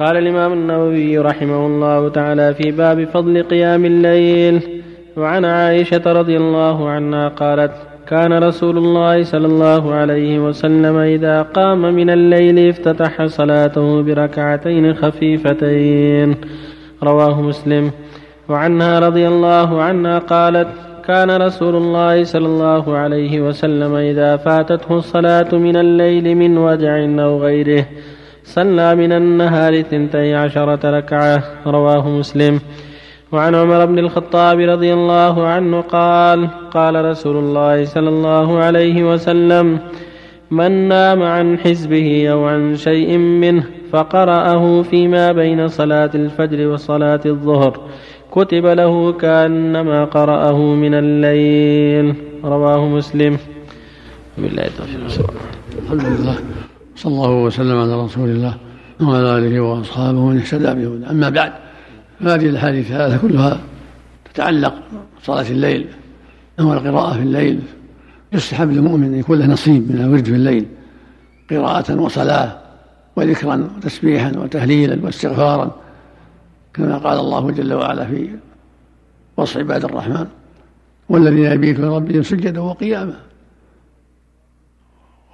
قال الإمام النووي رحمه الله تعالى في باب فضل قيام الليل وعن عائشة رضي الله عنها قالت كان رسول الله صلى الله عليه وسلم إذا قام من الليل افتتح صلاته بركعتين خفيفتين. رواه مسلم. وعنها رضي الله عنها قالت كان رسول الله صلى الله عليه وسلم إذا فاتته الصلاة من الليل من وجع أو غيره صلى من النهار ثنتي عشرة ركعة رواه مسلم. وعن عمر بن الخطاب رضي الله عنه قال قال رسول الله صلى الله عليه وسلم من نام عن حزبه أو عن شيء منه فقرأه فيما بين صلاة الفجر وصلاة الظهر كتب له كأنما قرأه من الليل. رواه مسلم. بالله الحمد لله. صلى الله وسلم على رسول الله وعلى آله وأصحابه ومن اهتدى بهدى أما بعد فهذه الأحاديث الثلاثة كلها تتعلق بصلاة الليل أما القراءة في الليل. يستحب للمؤمن أن يكون له نصيب من الورد في الليل قراءة وصلاة وذكرا وتسبيحا وتهليلا واستغفارا كما قال الله جل وعلا في وصف عباد الرحمن والذين يبيتون ربهم سجدا وقياما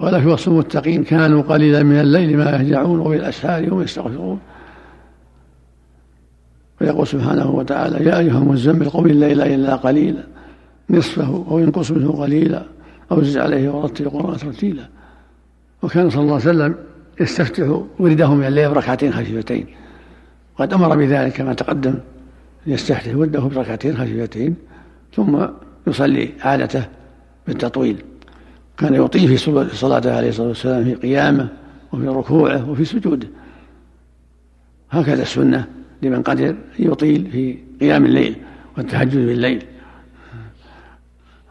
في وصف المتقين كانوا قليلا من الليل ما يهجعون وبالاسحار هم يستغفرون. ويقول سبحانه وتعالى يا أيها المزمل قم الليل إلا قليلا نصفه أو ينقص منه قليلا أو زد عليه ورتل القرآن ترتيلا. وكان صلى الله عليه وسلم يستفتح ورده من الليل بركعتين خفيفتين. وقد أمر بذلك كما تقدم يستفتح ورده بركعتين خفيفتين ثم يصلي عادته بالتطويل. كان يطيل في صلاته عليه الصلاة والسلام في قيامه وفي ركوعه وفي سجوده. هكذا السنة لمن قدر يطيل في قيام الليل والتهجد بالليل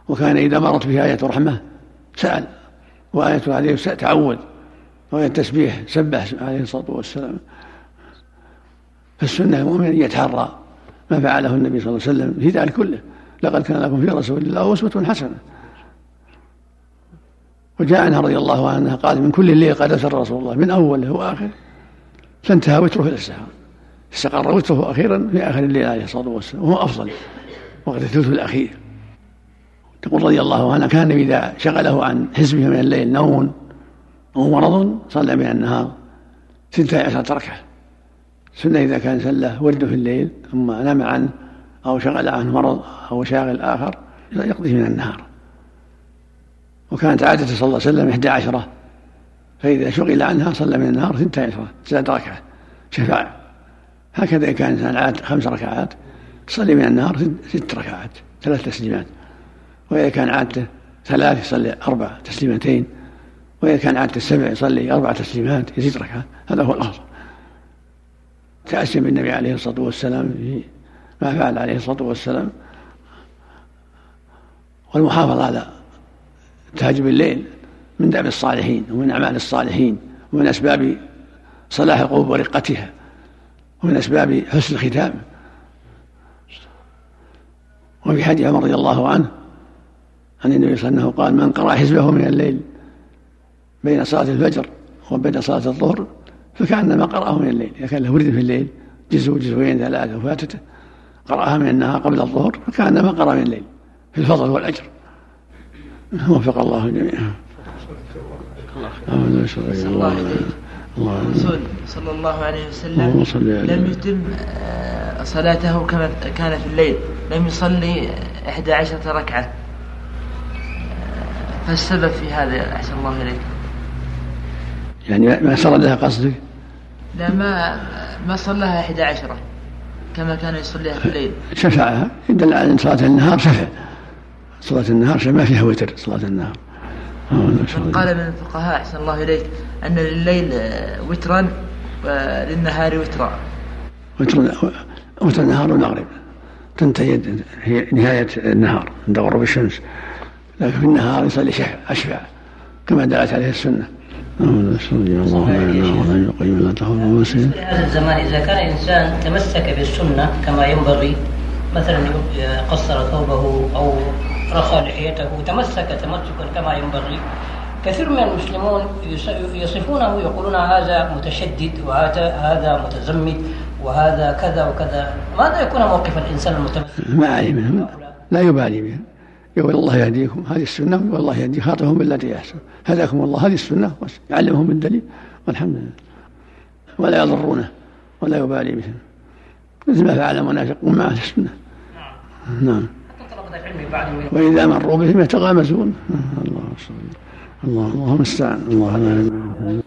وكان إذا مرت به آية رحمة سأل وآية عليه تعود. وآية التسبيح سبح عليه الصلاة والسلام. فالسنة المؤمن أن يتحرى ما فعله النبي صلى الله عليه وسلم في ذلك كله. لقد كان لكم في رسول الله أسوة حسنة. وجاء عنها رضي الله عنها قال من كل الليل قد أسر رسول الله من أوله وآخره فانتهى وتره إلى السحر استقر وتره أخيرا في آخر الليل عليه الصلاة والسلام وهو أفضل. وقت الثلث الأخير. تقول رضي الله عنها كان إذا شغله عن حزبه من الليل نوم أو مرض صلى من النهار ستة عشرة ركعة. سنة إذا كان سله ورده في الليل ثم نام عنه أو شغل عنه مرض أو شاغل آخر يقضي من النهار. وكانت عادة صلى الله عليه وسلم إحدى عشرة. فإذا شغل عنها صلى من النهار ستة عشرة زاد ركعة شفاعة. هكذا إن كان الإنسان عاد خمس ركعات يصلي من النهار ست ركعات ثلاث تسليمات. وإذا كان عادته ثلاث يصلي أربع تسليمتين. وإذا كان عادته سبع يصلي أربع تسليمات يزيد ركعة. هذا هو الأفضل تأسي بالنبي عليه الصلاة والسلام في ما فعل عليه الصلاة والسلام. والمحافظة على تهجم الليل من دعم الصالحين ومن أعمال الصالحين ومن أسباب صلاح القلوب ورقتها ومن أسباب حسن الختام. وفي حديث عمر رضي الله عنه عن النبي صلى الله عليه وسلم قال من قرأ حزبه من الليل بين صلاة الفجر وبين صلاة الظهر فكأنما قرأه من الليل. إذا كان له ورد في الليل جزء جزئين ثلاثة فاتته قرأها من النهار قبل الظهر فكأنما قرأ من الليل في الفضل والأجر. وفق الله جميعا. الله. الرسول صلى الله عليه وسلم لم يتم آه، صلاته كما كان في الليل. لم يصلي إحدى عشرة ركعة. آه، فالسبب في هذا أحسن الله إليك. يعني ما سردها قصدك؟ لا ما ما صلاها إحدى عشرة كما كان يصليها في الليل. شفعها. يدل على صلاة النهار شفع. صلاة النهار ما فيها وتر صلاة النهار من قال من الفقهاء أحسن الله إليك أن لليل وترا وللنهار وترا وتر وتر النهار والمغرب تنتهي هي نهاية النهار عند غروب الشمس لكن في النهار يصلي شفع أشفع كما دلت عليه السنة الله في هذا الزمان إذا كان الإنسان تمسك بالسنة كما ينبغي مثلا قصر ثوبه أو رخى لحيته تمسك تمسكا كما ينبغي. كثير من المسلمون يصفونه يقولون هذا متشدد وهذا هذا متزمت وهذا كذا وكذا. ماذا يكون موقف الإنسان المتمسك؟ ما عليه منهم لا يبالي بهم يقول الله يهديكم هذه السنة والله يهدي خاطرهم بالتي احسن هداكم الله هذه السنة يعلمهم بالدليل. والحمد لله. ولا يضرونه ولا يبالي بهم مثل ما فعل المنافقون مع أهل السنة. نعم. وإذا مروا بهم يتغامزون. الله الله. الله المستعان الله